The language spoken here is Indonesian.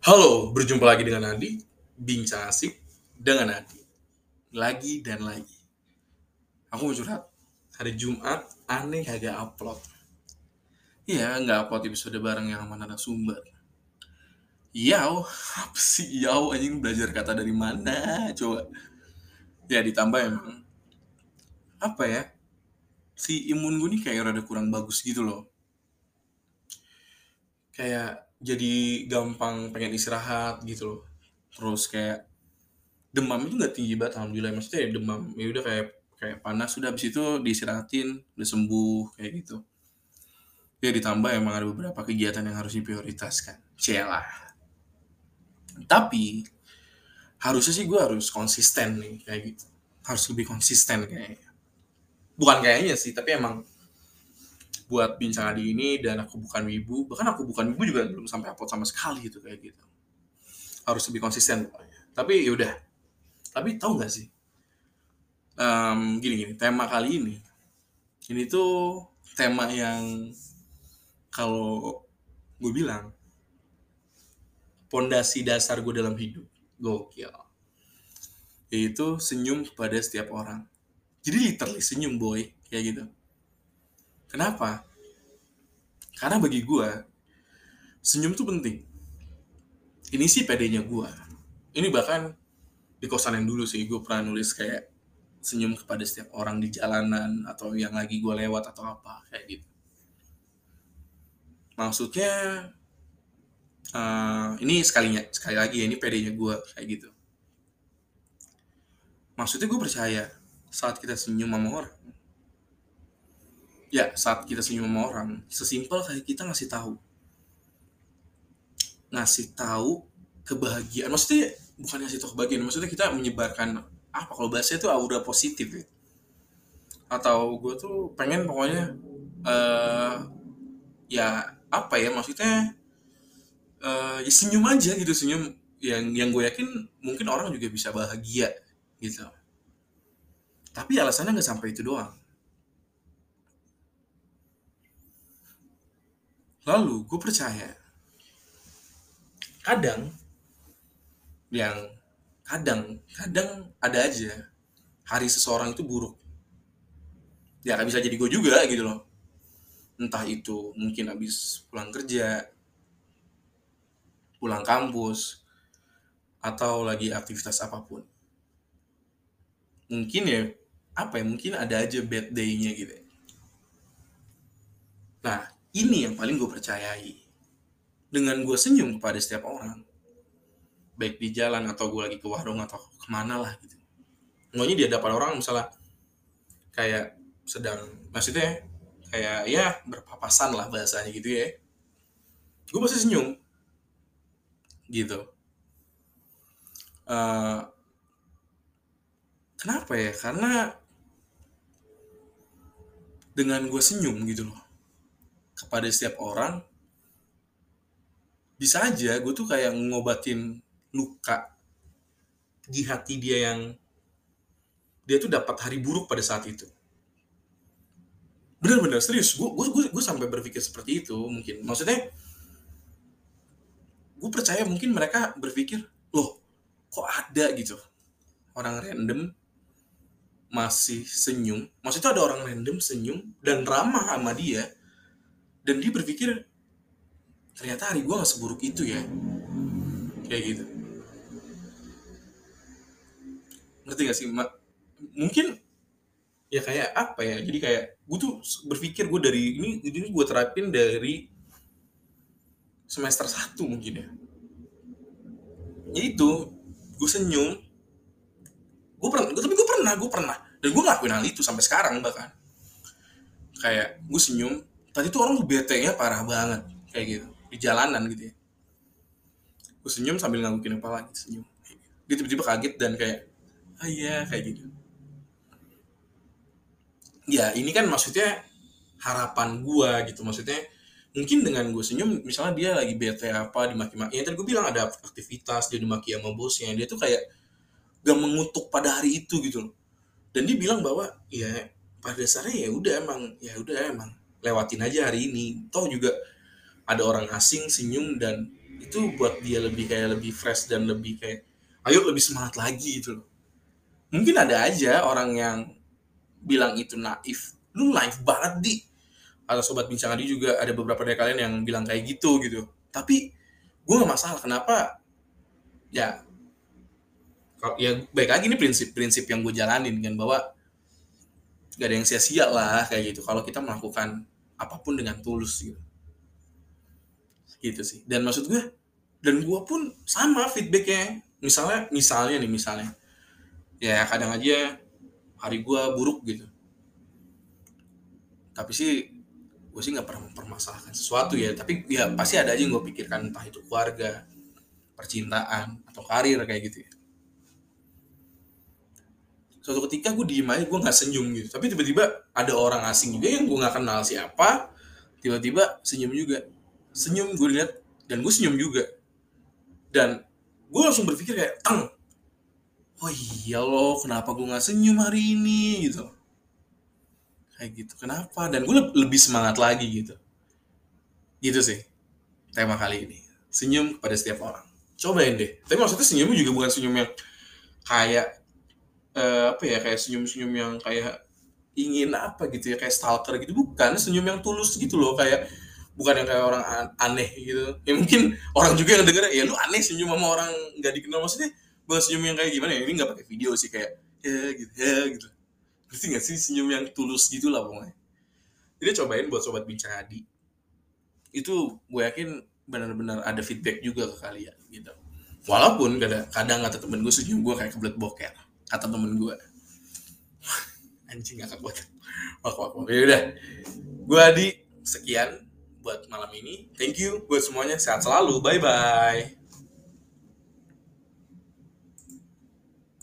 Halo, berjumpa lagi dengan Adi, bincang asik dengan Adi. Lagi dan lagi. Aku mau curhat. Hari Jumat, aneh kagak upload. Iya, nggak upload episode bareng yang mana ada sumber. Yau, apa sih yau anjing belajar kata dari mana? Coba. Ya ditambah emang apa ya? Si imun gue nih kayak rada kurang bagus gitu loh. Kayak jadi gampang pengen istirahat gitu loh. Terus kayak demam itu nggak tinggi banget alhamdulillah. Maksudnya ya demam ya udah kayak kayak panas sudah habis itu diistirahatin udah sembuh kayak gitu. Ya ditambah emang ada beberapa kegiatan yang harus diprioritaskan. Celah tapi harusnya sih gue harus konsisten nih kayak gitu. Harus lebih konsisten kayaknya. Bukan kayaknya sih tapi emang buat bincang adi ini dan aku bukan wibu. Bahkan aku bukan wibu juga belum sampai upload sama sekali gitu kayak gitu. Harus lebih konsisten pokoknya. Tapi yaudah tapi tahu nggak sih? Um, gini gini tema kali ini. Ini tuh tema yang kalau gue bilang pondasi dasar gue dalam hidup. Gokil. Yaitu senyum kepada setiap orang. Jadi literally senyum boy. Kayak gitu kenapa? Karena bagi gue senyum tuh penting. Ini sih pedenya gue ini bahkan di kosan yang dulu sih gue pernah nulis kayak senyum kepada setiap orang di jalanan atau yang lagi gue lewat atau apa kayak gitu. Maksudnya uh, ini sekalinya sekali lagi ya ini pedenya gue kayak gitu. Maksudnya gue percaya saat kita senyum sama orang ya saat kita senyum sama orang sesimpel kayak kita ngasih tahu. Ngasih tahu kebahagiaan. Maksudnya bukan ngasih tahu kebahagiaan maksudnya kita menyebarkan apa kalau bahasa itu aura positif ya. Atau gue tuh pengen pokoknya uh, ya apa ya maksudnya uh, ya senyum aja gitu senyum. Yang yang gue yakin mungkin orang juga bisa bahagia gitu. Tapi alasannya nggak sampai itu doang lalu gue percaya kadang yang kadang kadang ada aja hari seseorang itu buruk. Ya kan bisa jadi gue juga gitu loh. Entah itu mungkin habis pulang kerja pulang kampus atau lagi aktivitas apa pun. Mungkin ya apa ya mungkin ada aja bad day-nya gitu nah ini yang paling gue percayai. Dengan gue senyum kepada setiap orang. Baik di jalan atau gue lagi ke warung atau ke mana lah gitu. Maunya di hadapan orang misalnya kayak sedang maksudnya kayak ya berpapasan lah bahasanya gitu ya. Gue pasti senyum. Gitu. Uh, kenapa ya? Karena dengan gue senyum gitu loh kepada setiap orang bisa aja gue tuh kayak ngobatin luka di hati dia yang dia tuh dapat hari buruk pada saat itu. Benar-benar serius gue gue gue, gue sampai berpikir seperti itu mungkin. Maksudnya gue percaya mungkin mereka berpikir loh kok ada gitu? Orang random masih senyum. Maksudnya ada orang random senyum dan ramah sama dia dan dia berpikir ternyata hari gue gak seburuk itu ya. Kayak gitu. Ngerti gak sih? Ma mungkin ya kayak apa ya? Jadi kayak gue tuh berpikir gue dari ini ini gue terapin dari semester satu mungkin ya. Ya itu gue senyum. Gue pernah tapi gue pernah gue pernah. Dan gue ngelakuin hal itu sampai sekarang bahkan. Kayak gue senyum tadi tuh orang bete nya parah banget kayak gitu. Di jalanan gitu ya. Gue senyum sambil nganggukin kepala gitu senyum. Dia tiba-tiba kaget dan kayak ah iya kayak gitu. Ya ini kan maksudnya harapan gua gitu. Maksudnya mungkin dengan gue senyum misalnya dia lagi bete apa dimaki-maki yang tadi gue bilang ada aktivitas dia dimaki sama bosnya dia tuh kayak gak mengutuk pada hari itu gitu loh. Dan dia bilang bahwa ya pada dasarnya ya udah emang ya udah emang lewatin aja hari ini. Toh juga ada orang asing senyum dan itu buat dia lebih kayak lebih fresh dan lebih kayak ayo lebih semangat lagi gitu loh. Mungkin ada aja orang yang bilang itu naif. Lu naif banget di. Atau sobat bincang adi juga ada beberapa dari kalian yang bilang kayak gitu gitu. Tapi gue gak masalah kenapa? Ya ya baik lagi ini prinsip-prinsip yang gue jalanin kan bahwa gak ada yang sia-sia lah kayak gitu. Kalau kita melakukan apa pun dengan tulus gitu. Gitu sih. Dan maksud gue dan gue pun sama feedbacknya. Misalnya misalnya nih misalnya. Ya kadang aja hari gue buruk gitu. Tapi sih gue sih nggak pernah mempermasalahkan sesuatu ya. Tapi ya pasti ada aja yang gue pikirkan. Entah itu keluarga percintaan atau karir kayak gitu ya suatu ketika gue diem aja gue nggak senyum gitu. Tapi tiba-tiba ada orang asing juga yang gue nggak kenal siapa tiba-tiba senyum juga. Senyum gue lihat dan gue senyum juga. Dan gue langsung berpikir kayak tang oh iya loh kenapa gue nggak senyum hari ini? Gitu. Kayak gitu kenapa? Dan gue lebih semangat lagi gitu. Gitu sih tema kali ini. Senyum kepada setiap orang. Cobain deh. Tapi maksudnya senyumnya juga bukan senyum yang kayak uh, apa ya kayak senyum-senyum yang kayak ingin apa gitu ya kayak stalker gitu. Bukan senyum yang tulus gitu loh kayak bukan yang kayak orang aneh gitu. Ya mungkin orang juga yang denger ya lu aneh senyum sama orang nggak dikenal. Maksudnya bukan senyum yang kayak gimana ya ini nggak pakai video sih kayak ya gitu ya gitu. Ngerti nggak sih senyum yang tulus gitu lah pokoknya. Jadi cobain buat sobat bincang adi itu gue yakin benar-benar ada feedback juga ke kalian gitu. Walaupun kadang kadang kata temen gue senyum gue kayak kebelet boker kata temen gue anjing gak kuat wak wak wak. Ya udah. Gue Adi sekian buat malam ini. Thank you buat semuanya. Sehat selalu. Bye bye